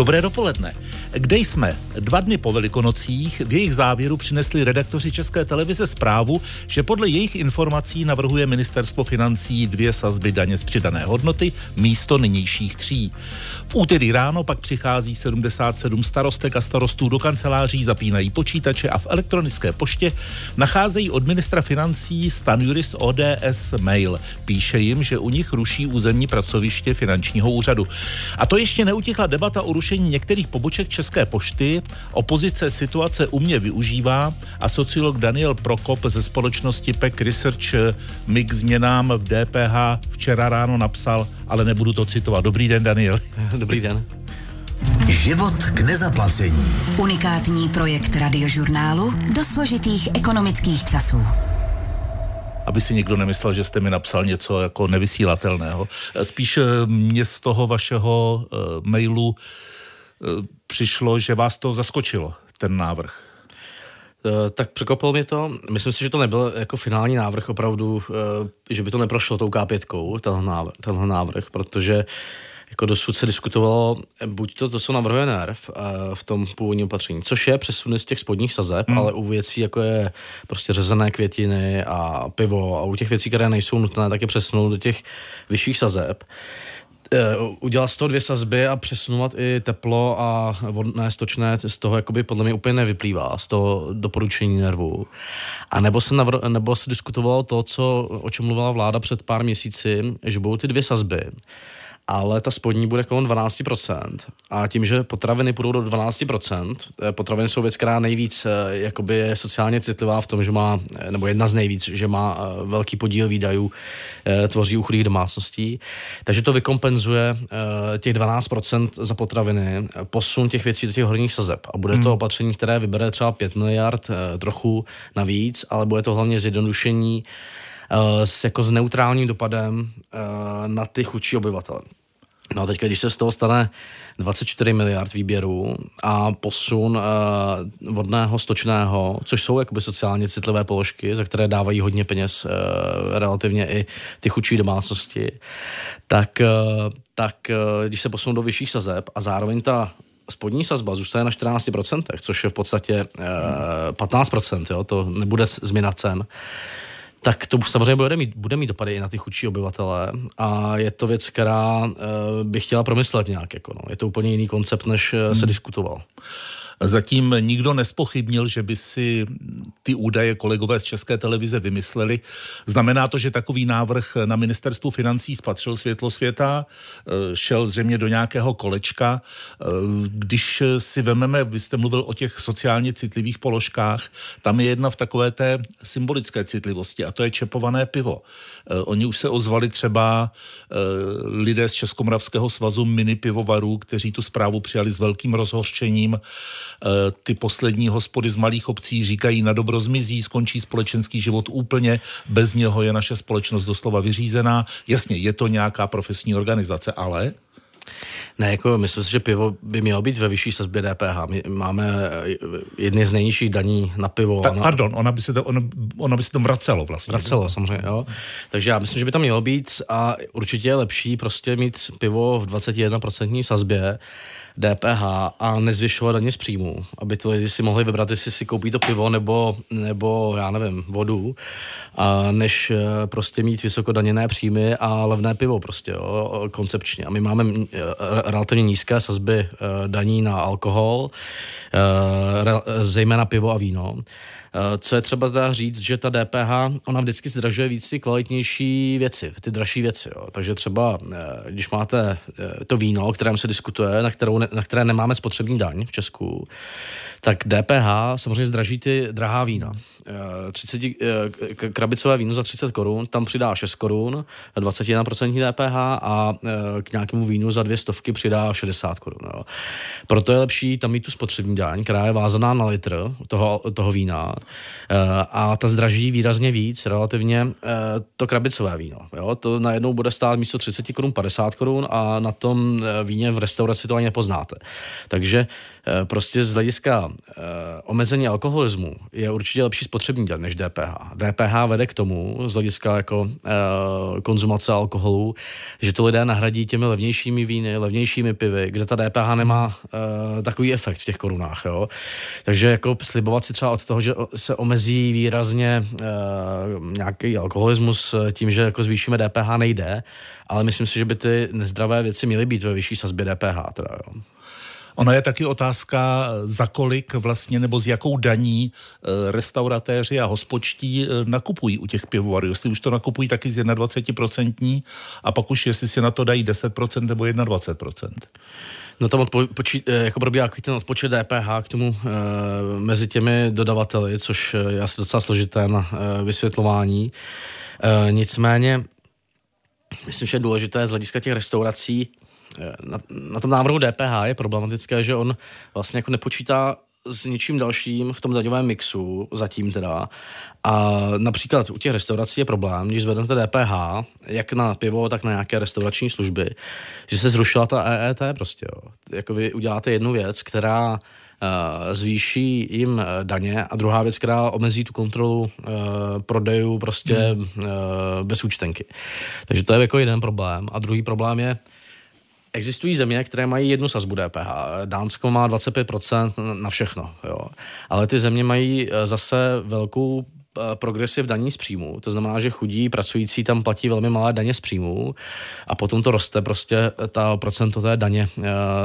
Dobré dopoledne. Kde jsme? Dva dny po Velikonocích v jejich závěru přinesli redaktoři České televize zprávu, že podle jejich informací navrhuje ministerstvo financí dvě sazby daně z přidané hodnoty místo nynějších tří. V úterý ráno pak přichází 77 starostek a starostů do kanceláří, zapínají počítače a v elektronické poště nacházejí od ministra financí Stan Juris ODS mail. Píše jim, že u nich ruší územní pracoviště finančního úřadu. A to ještě neutichla debata o rušení některých poboček České pošty. Opozice situace umě využívá a sociolog Daniel Prokop ze společnosti PEC Research mi k změnám v DPH včera ráno napsal, ale nebudu to citovat. Dobrý den, Daniel. Dobrý den. Život k nezaplacení. Unikátní projekt radiožurnálu do složitých ekonomických časů aby si někdo nemyslel, že jste mi napsal něco jako nevysílatelného. Spíš eh, mě z toho vašeho uh, mailu uh, přišlo, že vás to zaskočilo, ten návrh. Tak překopilo mě to. Myslím si, že to nebyl jako finální návrh opravdu, že by to neprošlo tou K5, tenhle návrh, tenhle návrh protože jako dosud se diskutovalo, buď to, to, co navrhuje NERV eh, v tom původním opatření, což je přesuny z těch spodních sazeb, hmm. ale u věcí, jako je prostě řezané květiny a pivo a u těch věcí, které nejsou nutné, tak je přesunout do těch vyšších sazeb eh, udělat z toho dvě sazby a přesunovat i teplo a vodné stočné, z toho jakoby podle mě úplně nevyplývá, z toho doporučení nervů. A nebo se, navr- nebo se diskutovalo to, co, o čem mluvila vláda před pár měsíci, že budou ty dvě sazby ale ta spodní bude kolem 12%. A tím, že potraviny půjdou do 12%, eh, potraviny jsou věc, která nejvíc eh, jakoby je sociálně citlivá v tom, že má, eh, nebo jedna z nejvíc, že má velký podíl výdajů, tvoří u chudých domácností. Takže to vykompenzuje těch 12% za potraviny, posun těch věcí do těch horních sazeb. A bude to hmm. opatření, které vybere třeba 5 miliard trochu navíc, ale bude to hlavně zjednodušení s, jako s neutrálním dopadem na ty chudší obyvatele. No a teď, když se z toho stane 24 miliard výběrů a posun uh, vodného, stočného, což jsou jakoby sociálně citlivé položky, za které dávají hodně peněz uh, relativně i ty chudší domácnosti, tak, uh, tak uh, když se posunou do vyšších sazeb a zároveň ta spodní sazba zůstane na 14%, což je v podstatě uh, 15%, jo, to nebude změna cen, tak to samozřejmě bude mít, bude mít dopady i na ty chudší obyvatele a je to věc, která uh, bych chtěla promyslet nějak. Jako no. Je to úplně jiný koncept, než uh, se hmm. diskutoval. Zatím nikdo nespochybnil, že by si ty údaje kolegové z České televize vymysleli. Znamená to, že takový návrh na ministerstvu financí spatřil světlo světa, eh, šel zřejmě do nějakého kolečka. Eh, když si vememe, vy jste mluvil o těch sociálně citlivých položkách, tam je jedna v takové té symbolické citlivosti a to je čepované pivo. Eh, oni už se ozvali třeba lidé z Českomoravského svazu mini pivovarů, kteří tu zprávu přijali s velkým rozhořčením. Eh, ty poslední hospody z malých obcí říkají na dobro zmizí, skončí společenský život úplně, bez něho je naše společnost doslova vyřízená. Jasně, je to nějaká profesní organizace, ale ne, jako myslím si, že pivo by mělo být ve vyšší sazbě DPH. My máme eh, jedny z nejnižších daní na pivo. Ta, pardon, ona by, se to, ona, ona by se to vracelo vlastně. Vracelo, samozřejmě, jo. Takže já myslím, že by tam mělo být a určitě je lepší prostě mít pivo v 21% sazbě, DPH a nezvyšovat daně z příjmu, aby ty lidi si mohli vybrat, jestli si koupí to pivo nebo, nebo já nevím, vodu, a než eh, prostě mít vysokodaněné příjmy a levné pivo prostě, jo, koncepčně. A my máme relativně nízké sazby eh, daní na alkohol, zejména pivo a víno. Eh, co je třeba teda říct, že ta DPH, ona vždycky zdražuje víc ty kvalitnější věci, ty dražší věci. Jo. Takže třeba, eh, když máte eh, to víno, o kterém se diskutuje, na, kterou, na které nemáme spotřební daň v Česku, tak DPH samozřejmě zdraží ty drahá vína. 30, krabicové víno za 30 korun, tam přidá 6 korun, 21% DPH a k nějakému vínu za dvě stovky přidá 60 korun. Proto je lepší tam mít tu spotřební daň, která je vázaná na litr toho, toho vína, a ta zdraží výrazně víc relativně to krabicové víno. Jo? To najednou bude stát místo 30 korun 50 korun a na tom víně v restauraci to ani nepoznáte. Takže prostě z hlediska omezení alkoholismu je určitě lepší spotřební daň než DPH. DPH vede k tomu, z hlediska jako konzumace alkoholu, že to lidé nahradí těmi levnějšími víny, levnějšími pivy, kde ta DPH nemá takový efekt v těch korunách. Jo? Takže jako slibovat si třeba od toho, že se omezí výrazně nějaký alkoholismus tím, že jako zvýšíme DPH, nejde, ale myslím si, že by ty nezdravé věci měly být ve vyšší sazbě DPH. Teda, jo. Ona je taky otázka, za kolik vlastně nebo s jakou daní eh, restauratéři a hospočtí eh, nakupují u těch pivovarů. Jestli už to nakupují taky z 21% a pak už jestli si na to dají 10% nebo 21%. No tam odpo- poči- eh, jako probíhá ten odpočet DPH k tomu e, mezi těmi dodavateli, což je asi docela složité na e, vysvětlování. E, nicméně, myslím, že je důležité z hlediska těch restaurací na, na tom návrhu DPH je problematické, že on vlastně jako nepočítá s ničím dalším v tom daňovém mixu, zatím teda. A například u těch restaurací je problém, když zvednete DPH, jak na pivo, tak na nějaké restaurační služby, že se zrušila ta EET prostě. Jo. Jako vy uděláte jednu věc, která uh, zvýší jim uh, daně a druhá věc, která omezí tu kontrolu uh, prodejů prostě hmm. uh, bez účtenky. Takže to je jako jeden problém. A druhý problém je, Existují země, které mají jednu sazbu DPH. Dánsko má 25% na všechno, jo. Ale ty země mají eh, zase velkou eh, progresiv daní z příjmu. To znamená, že chudí pracující tam platí velmi malé daně z příjmu a potom to roste prostě eh, ta procento té daně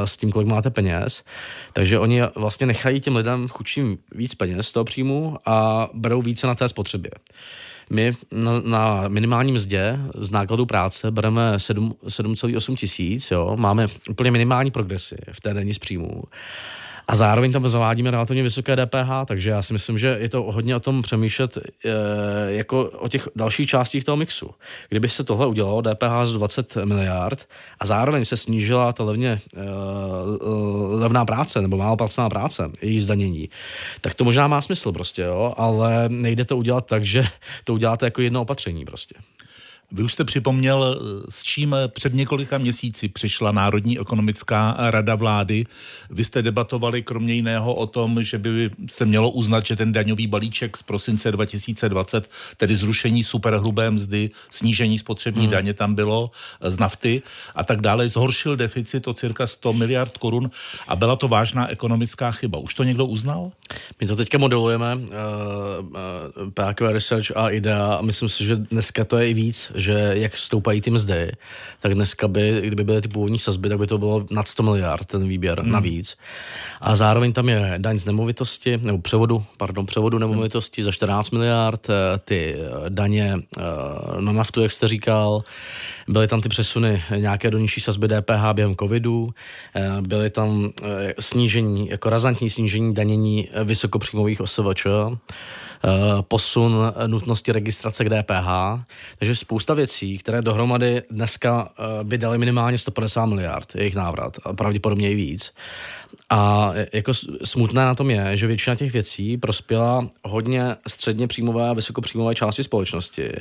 s tím, kolik máte peněz. Takže oni vlastně nechají těm lidem chudším víc peněz z toho příjmu a berou více na té spotřebě. My na, na minimálním mzdě z nákladu práce bereme 7,8 tisíc, jo, máme úplně minimální progresy v té denní z příjmů a zároveň tam zavádíme relativně vysoké DPH, takže já si myslím, že je to hodně o tom přemýšlet e, jako o těch dalších částích toho mixu. Kdyby se tohle udělalo, DPH z 20 miliard a zároveň se snížila ta levně e, levná práce nebo málo placená práce, její zdanění, tak to možná má smysl prostě, jo, ale nejde to udělat tak, že to uděláte jako jedno opatření prostě. Vy už jste připomněl, s čím před několika měsíci přišla Národní ekonomická rada vlády. Vy jste debatovali kromě jiného o tom, že by se mělo uznat, že ten daňový balíček z prosince 2020, tedy zrušení superhrubé mzdy, snížení spotřební hmm. daně tam bylo z nafty a tak dále, zhoršil deficit o cirka 100 miliard korun a byla to vážná ekonomická chyba. Už to někdo uznal? My to teďka modelujeme, uh, uh, PQ Research a IDEA a myslím si, že dneska to je i víc, že jak stoupají ty mzdy, tak dneska by, kdyby byly ty původní sazby, tak by to bylo nad 100 miliard ten výběr hmm. navíc. A zároveň tam je daň z nemovitosti, nebo převodu, pardon, převodu nemovitosti za 14 miliard, eh, ty eh, daně eh, na naftu, jak jste říkal, byly tam ty přesuny nějaké do nižší sazby DPH během covidu, byly tam snížení, jako razantní snížení danění vysokopříjmových OSVČ, Eh, posun nutnosti registrace k DPH. Takže spousta věcí, které dohromady dneska eh, by dali minimálně 150 miliard, jejich návrat, a pravděpodobně i víc. A jako smutné na tom je, že většina těch věcí prospěla hodně středně příjmové a vysokopříjmové části společnosti.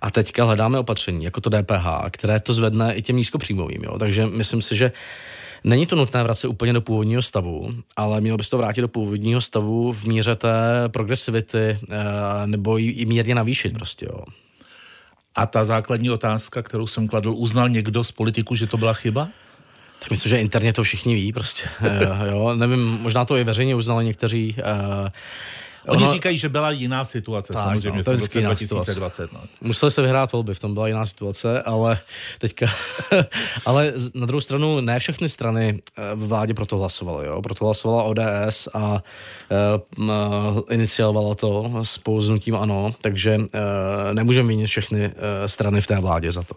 A teďka hledáme opatření, jako to DPH, které to zvedne i těm nízkopříjmovým. Jo? Takže myslím si, že Není to nutné vracet úplně do původního stavu, ale mělo by se to vrátit do původního stavu v míře té progresivity eh, nebo ji i mírně navýšit prostě, jo. A ta základní otázka, kterou jsem kladl, uznal někdo z politiků, že to byla chyba? Tak myslím, že interně to všichni ví prostě. Eh, jo, nevím, možná to i veřejně uznali někteří. Oni ono... říkají, že byla jiná situace tak, samozřejmě no, to v roce 2020. No. Museli se vyhrát volby, v tom byla jiná situace, ale teďka, ale na druhou stranu ne všechny strany eh, v vládě proto hlasovaly. Jo? Proto hlasovala ODS a uh, iniciovala to spolu s nutím ANO, takže uh, nemůžeme vinit všechny uh, strany v té vládě za to.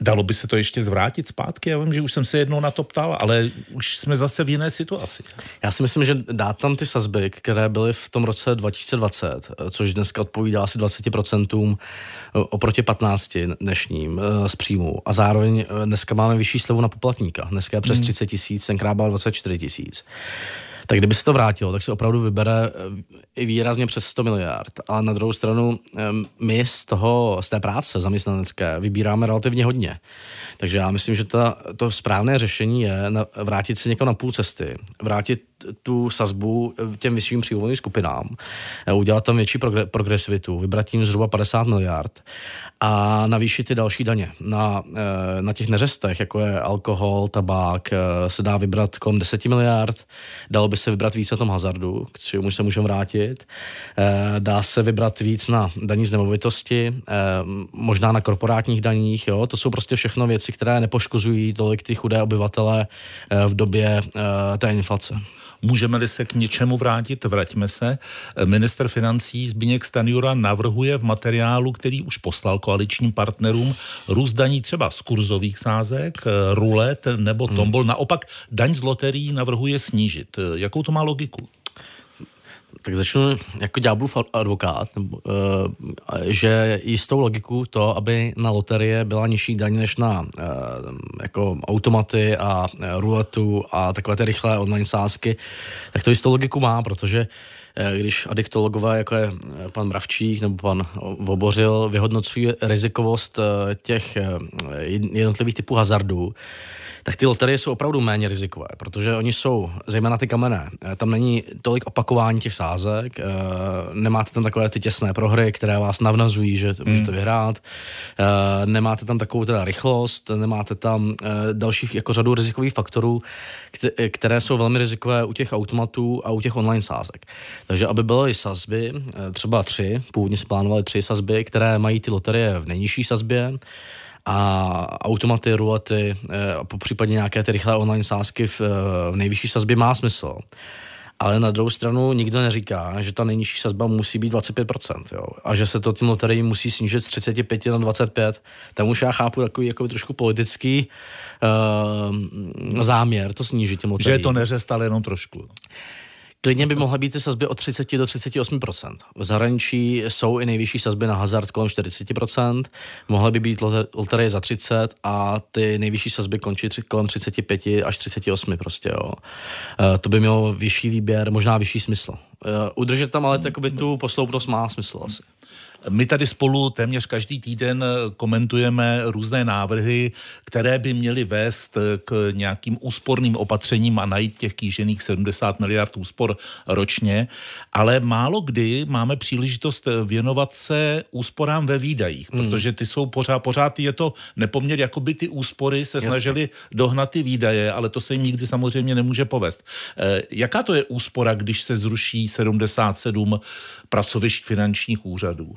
Dalo by se to ještě zvrátit zpátky? Já vím, že už jsem se jednou na to ptal, ale už jsme zase v jiné situaci. Já si myslím, že dát tam ty sazby, které byly v tom roce 2020, což dneska odpovídá asi 20% oproti 15 dnešním eh, z příjmu. A zároveň eh, dneska máme vyšší slevu na poplatníka. Dneska je přes 30 hmm. tisíc, tenkrát byla 24 tisíc tak kdyby se to vrátilo, tak se opravdu vybere i výrazně přes 100 miliard. Ale na druhou stranu my z toho, z té práce zaměstnanecké vybíráme relativně hodně. Takže já myslím, že ta, to správné řešení je vrátit se někam na půl cesty, vrátit tu sazbu těm vyšším příjmovým skupinám, eh, udělat tam větší progresivitu, vybrat tím zhruba 50 miliard a navýšit ty další daně. Na, eh, na těch neřestech, jako je alkohol, tabák, eh, se dá vybrat kolem 10 miliard, dalo by se vybrat víc na tom hazardu, k čemu se můžeme vrátit, dá se vybrat víc na daní z nemovitosti, možná na korporátních daních, jo? to jsou prostě všechno věci, které nepoškozují tolik ty chudé obyvatele v době té inflace. Můžeme-li se k něčemu vrátit, vraťme se. Minister financí Zbigněk Stanjura navrhuje v materiálu, který už poslal koaličním partnerům, růst daní třeba z kurzových sázek, rulet nebo hmm. tombol. Hmm. Naopak daň z loterií navrhuje snížit. Jakou to má logiku? tak začnu jako ďáblův advokát, že jistou logiku to, aby na loterie byla nižší daň než na jako automaty a ruletu a takové ty rychlé online sázky, tak to jistou logiku má, protože když adiktologové, jako je pan Mravčík nebo pan Vobořil, vyhodnocují rizikovost těch jednotlivých typů hazardů, tak ty loterie jsou opravdu méně rizikové, protože oni jsou, zejména ty kamenné, eh, tam není tolik opakování těch sázek, eh, nemáte tam takové ty těsné prohry, které vás navnazují, že hmm. můžete vyhrát, eh, nemáte tam takovou teda rychlost, nemáte tam dalších jako řadu rizikových faktorů, které jsou velmi rizikové u těch automatů a u těch online sázek. Takže aby byly sazby, třeba tři, původně se plánovaly tři sazby, které mají ty loterie v nejnižší sazbě, a automaty, rulety eh, a po případě nějaké ty rychlé online sázky v, v nejvyšší sazbě má smysl. Ale na druhou stranu nikdo neříká, že ta nejnižší sazba musí být 25%, jo? a že se to tím loteriím musí snížit z 35 na 25. Tam už já chápu takový jako trošku politický uh, záměr to snížit tím loteriím. Že je to neřest, ale jenom trošku. Klidně by mohly být ty sazby od 30 do 38% V zahraničí jsou i nejvyšší sazby na hazard kolem 40% mohly by být loterie za 30 a ty nejvyšší sazby končí kolem 35 až 38 prostě, jo. E, to by mělo vyšší výběr, možná vyšší smysl. E, udržet tam ale tu posloupnost má smysl asi. My tady spolu téměř každý týden komentujeme různé návrhy, které by měly vést k nějakým úsporným opatřením a najít těch kýžených 70 miliard úspor ročně, ale málo kdy máme příležitost věnovat se úsporám ve výdajích, hmm. protože ty jsou pořád, pořád je to nepoměr, jako by ty úspory se Jasně. snažili dohnat ty výdaje, ale to se jim nikdy samozřejmě nemůže povést. Eh, jaká to je úspora, když se zruší 77 pracovišť finančních úřadů?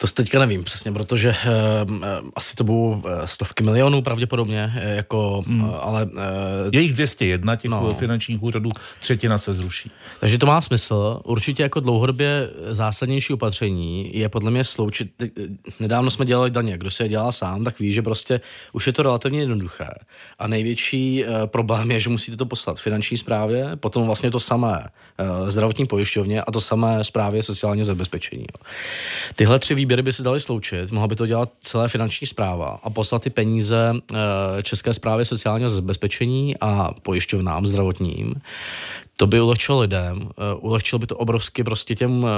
To teďka nevím přesně, protože uh, asi to budou uh, stovky milionů pravděpodobně, jako, hmm. uh, ale... Uh, Je jich 201 těch no. finančních úřadů, třetina se zruší. Takže to má smysl. Určitě jako dlouhodobě zásadnější opatření je podle mě sloučit... Nedávno jsme dělali daně, kdo se je dělá sám, tak ví, že prostě už je to relativně jednoduché. A největší uh, problém je, že musíte to poslat finanční správě, potom vlastně to samé uh, zdravotní pojišťovně a to samé správě sociálního zabezpečení. Jo. Tyhle tři výběry by se daly sloučit, mohla by to dělat celé finanční zpráva a poslat ty peníze eh, České zprávě sociálního zabezpečení a pojišťovnám zdravotním. To by ulehčilo lidem, eh, ulehčilo by to obrovsky prostě těm uh,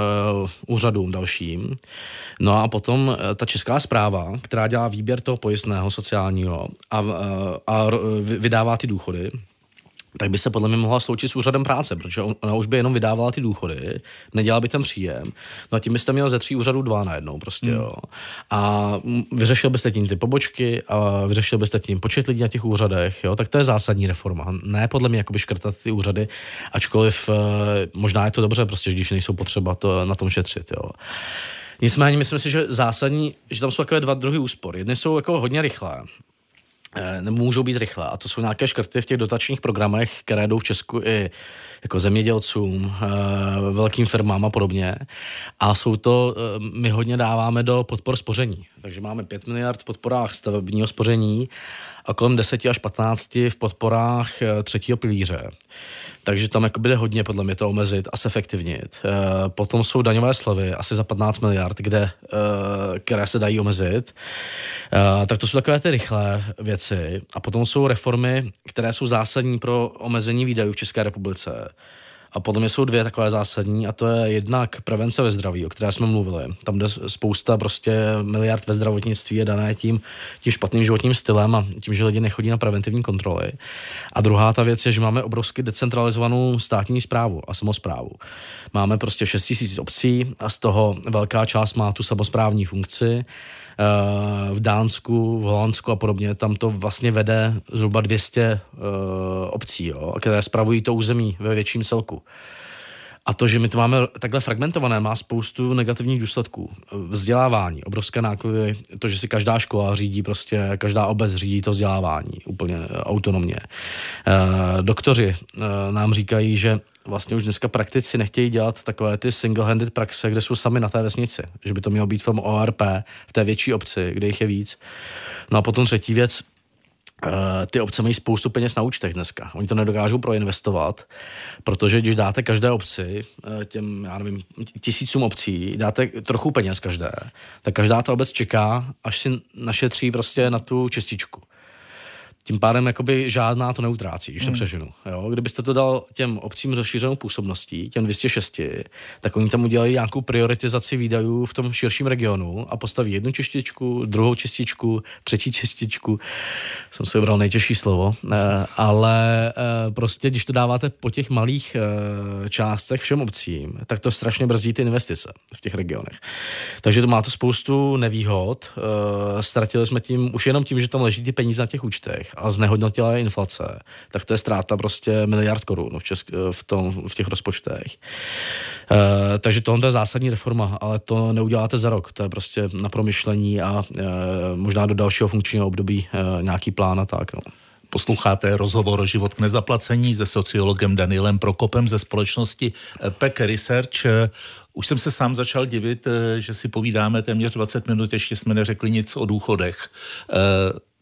úřadům dalším. No a potom ta česká zpráva, která dělá výběr toho pojistného sociálního a, a vydává ty důchody, tak by se podle mě mohla sloučit s úřadem práce, protože ona už by jenom vydávala ty důchody, nedělala by tam příjem. No a tím byste měl ze tří úřadů dva najednou prostě, hmm. jo. A vyřešil byste tím ty pobočky a vyřešil byste tím počet lidí na těch úřadech, jo. Tak to je zásadní reforma. Ne podle mě jakoby škrtat ty úřady, ačkoliv eh, možná je to dobře, prostě, když nejsou potřeba to na tom šetřit, jo. Nicméně myslím si, že zásadní, že tam jsou takové dva druhy úspor. Jedny jsou jako hodně rychlé můžou být rychlé. A to jsou nějaké škrty v těch dotačních programech, které jdou v Česku i jako zemědělcům, eh, velkým firmám a podobně. A jsou to, eh, my hodně dáváme do podpor spoření. Takže máme 5 miliard v podporách stavebního spoření a kolem 10 až 15 v podporách třetího pilíře. Takže tam jako bude hodně podle mě to omezit a zefektivnit. Potom jsou daňové slevy asi za 15 miliard, kde, které se dají omezit. Tak to jsou takové ty rychlé věci a potom jsou reformy, které jsou zásadní pro omezení výdajů v České republice. A podle mě jsou dvě takové zásadní a to je jednak prevence ve zdraví, o které jsme mluvili. Tam jde spousta prostě miliard ve zdravotnictví je dané tím, tím špatným životním stylem a tím, že lidi nechodí na preventivní kontroly. A druhá ta věc je, že máme obrovsky decentralizovanou státní zprávu a samozprávu. Máme prostě 6 000 obcí a z toho velká část má tu samozprávní funkci v Dánsku, v Holandsku a podobně, tam to vlastně vede zhruba 200 uh, obcí, jo, které spravují to území ve větším celku. A to, že my to máme takhle fragmentované, má spoustu negativních důsledků. Vzdělávání, obrovské náklady, to, že si každá škola řídí, prostě každá obec řídí to vzdělávání úplně autonomně. E, doktoři e, nám říkají, že vlastně už dneska praktici nechtějí dělat takové ty single-handed praxe, kde jsou sami na té vesnici. Že by to mělo být v ORP, v té větší obci, kde jich je víc. No a potom třetí věc, eh, ty obce mají spoustu peněz na účtech dneska. Oni to nedokážou proinvestovat, protože když dáte každé obci, eh, těm, já nevím, tisícům obcí, dáte trochu peněz každé, tak každá ta obec čeká, až si našetří prostě na tu čističku tím pádem jakoby žádná to neutrácí, když to hmm. přeženu. Jo? Kdybyste to dal těm obcím rozšířenou působností, těm 206, tak oni tam udělají nějakou prioritizaci výdajů v tom širším regionu a postaví jednu čističku, druhou čističku, třetí čističku. Jsem si vybral nejtěžší slovo, eh, ale eh, prostě, když to dáváte po těch malých eh, částech všem obcím, tak to strašně brzdí ty investice v těch regionech. Takže to má to spoustu nevýhod. Ztratili jsme tím, už jenom tím, že tam leží ty peníze na těch účtech, a znehodnotila je inflace, tak to je ztráta prostě miliard korun v, česk, v, tom, v těch rozpočtech. E, takže tohle je zásadní reforma, ale to neuděláte za rok. To je prostě na promyšlení a e, možná do dalšího funkčního období e, nějaký plán a tak. No. Posloucháte rozhovor o život k nezaplacení se sociologem Danielem Prokopem ze společnosti PEC Research. Už jsem se sám začal divit, že si povídáme téměř 20 minut, ještě jsme neřekli nic o důchodech.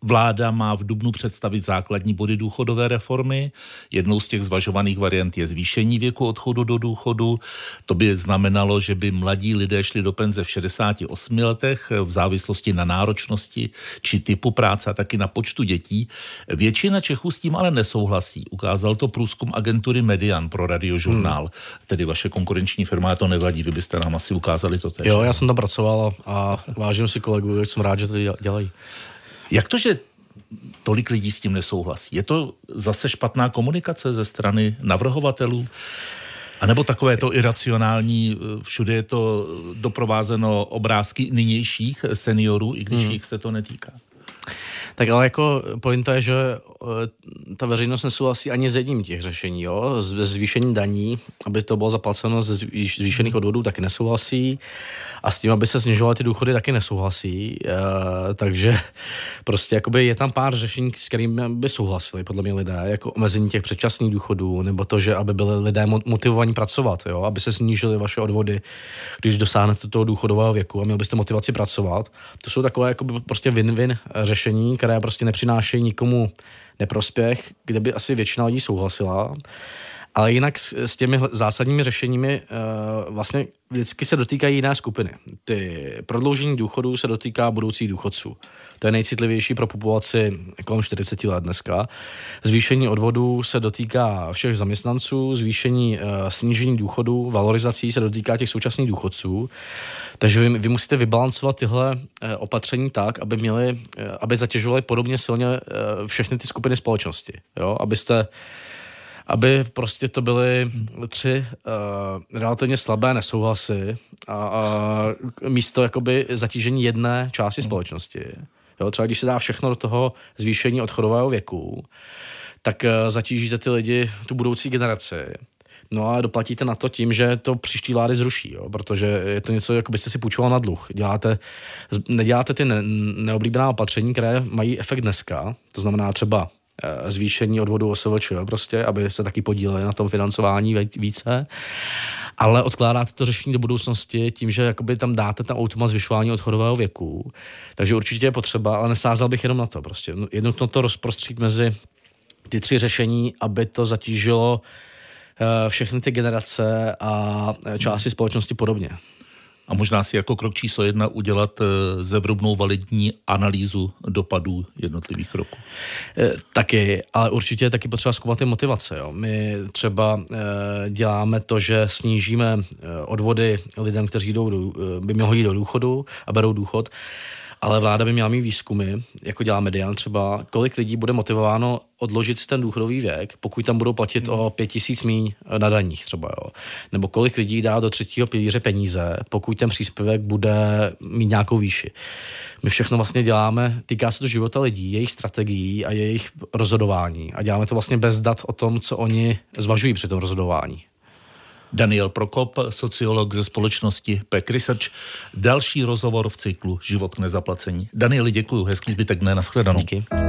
Vláda má v Dubnu představit základní body důchodové reformy. Jednou z těch zvažovaných variant je zvýšení věku odchodu do důchodu. To by znamenalo, že by mladí lidé šli do penze v 68 letech v závislosti na náročnosti či typu práce a taky na počtu dětí. Většina Čechů s tím ale nesouhlasí. Ukázal to průzkum agentury Median pro radiožurnál. Hmm. Tedy vaše konkurenční firma, to nevadí, vy byste nám asi ukázali to tež. Jo, já jsem tam pracoval a vážím si kolegů, jsem rád, že to dělají. Jak to, že tolik lidí s tím nesouhlasí? Je to zase špatná komunikace ze strany navrhovatelů? A nebo takové to iracionální, všude je to doprovázeno obrázky nynějších seniorů, i když hmm. jich se to netýká? Tak ale jako pointa je, že eh, ta veřejnost nesouhlasí ani s jedním těch řešení. Jo? Se zvýšením daní, aby to bylo zaplaceno ze zvýšených odvodů, taky nesouhlasí a s tím, aby se snižovaly ty důchody, taky nesouhlasí. E, takže prostě jakoby je tam pár řešení, s kterými by souhlasili podle mě lidé, jako omezení těch předčasných důchodů, nebo to, že aby byli lidé motivovaní pracovat, jo? aby se snížily vaše odvody, když dosáhnete toho důchodového věku a měl byste motivaci pracovat. To jsou takové jako prostě win-win řešení, které prostě nepřinášejí nikomu neprospěch, kde by asi většina lidí souhlasila. Ale jinak s, s těmi zásadními řešeními uh, vlastně vždycky se dotýkají jiné skupiny. Ty prodloužení důchodů se dotýká budoucích důchodců. To je nejcitlivější pro populaci kolem 40 let dneska. Zvýšení odvodů se dotýká všech zaměstnanců, zvýšení uh, snížení důchodů, valorizací se dotýká těch současných důchodců. Takže vy, vy musíte vybalancovat tyhle uh, opatření tak, aby měli, uh, aby zatěžovali podobně silně uh, všechny ty skupiny společnosti. Jo? Abyste aby prostě to byly tři uh, relativně slabé nesouhlasy a, a místo jakoby zatížení jedné části společnosti. Jo, třeba když se dá všechno do toho zvýšení odchodového věku, tak uh, zatížíte ty lidi, tu budoucí generaci. No a doplatíte na to tím, že to příští vlády zruší, jo? protože je to něco, jako byste si půjčoval na dluh. Děláte, neděláte ty ne, neoblíbená opatření, které mají efekt dneska, to znamená třeba zvýšení odvodu OSVČ, prostě, aby se taky podíleli na tom financování více ale odkládáte to řešení do budoucnosti tím, že jakoby tam dáte tam automat zvyšování odchodového věku. Takže určitě je potřeba, ale nesázal bych jenom na to. Prostě jednotno to rozprostřít mezi ty tři řešení, aby to zatížilo eh, všechny ty generace a eh, části společnosti podobně. A možná si jako krok číslo jedna udělat eh, zevrubnou validní analýzu dopadů jednotlivých kroků. Eh, taky, ale určitě je taky potřeba zkoumat ty motivace. Jo. My třeba e, děláme to, že snížíme odvody lidem, kteří jdou, by mělo jít do důchodu a berou důchod, ale vláda by měla mít výzkumy, jako dělá Median třeba, kolik lidí bude motivováno odložit si ten důchodový věk, pokud tam budou platit hmm. o pět tisíc míň na daních třeba, jo. Nebo kolik lidí dá do třetího pilíře peníze, pokud ten příspěvek bude mít nějakou výši. My všechno vlastně děláme, týká se to života lidí, jejich strategií a jejich rozhodování. A děláme to vlastně bez dat o tom, co oni zvažují při tom rozhodování. Daniel Prokop, sociolog ze společnosti PEC Research. Další rozhovor v cyklu Život k nezaplacení. Danieli, děkuji, hezký zbytek dne, nashledanou. Díky.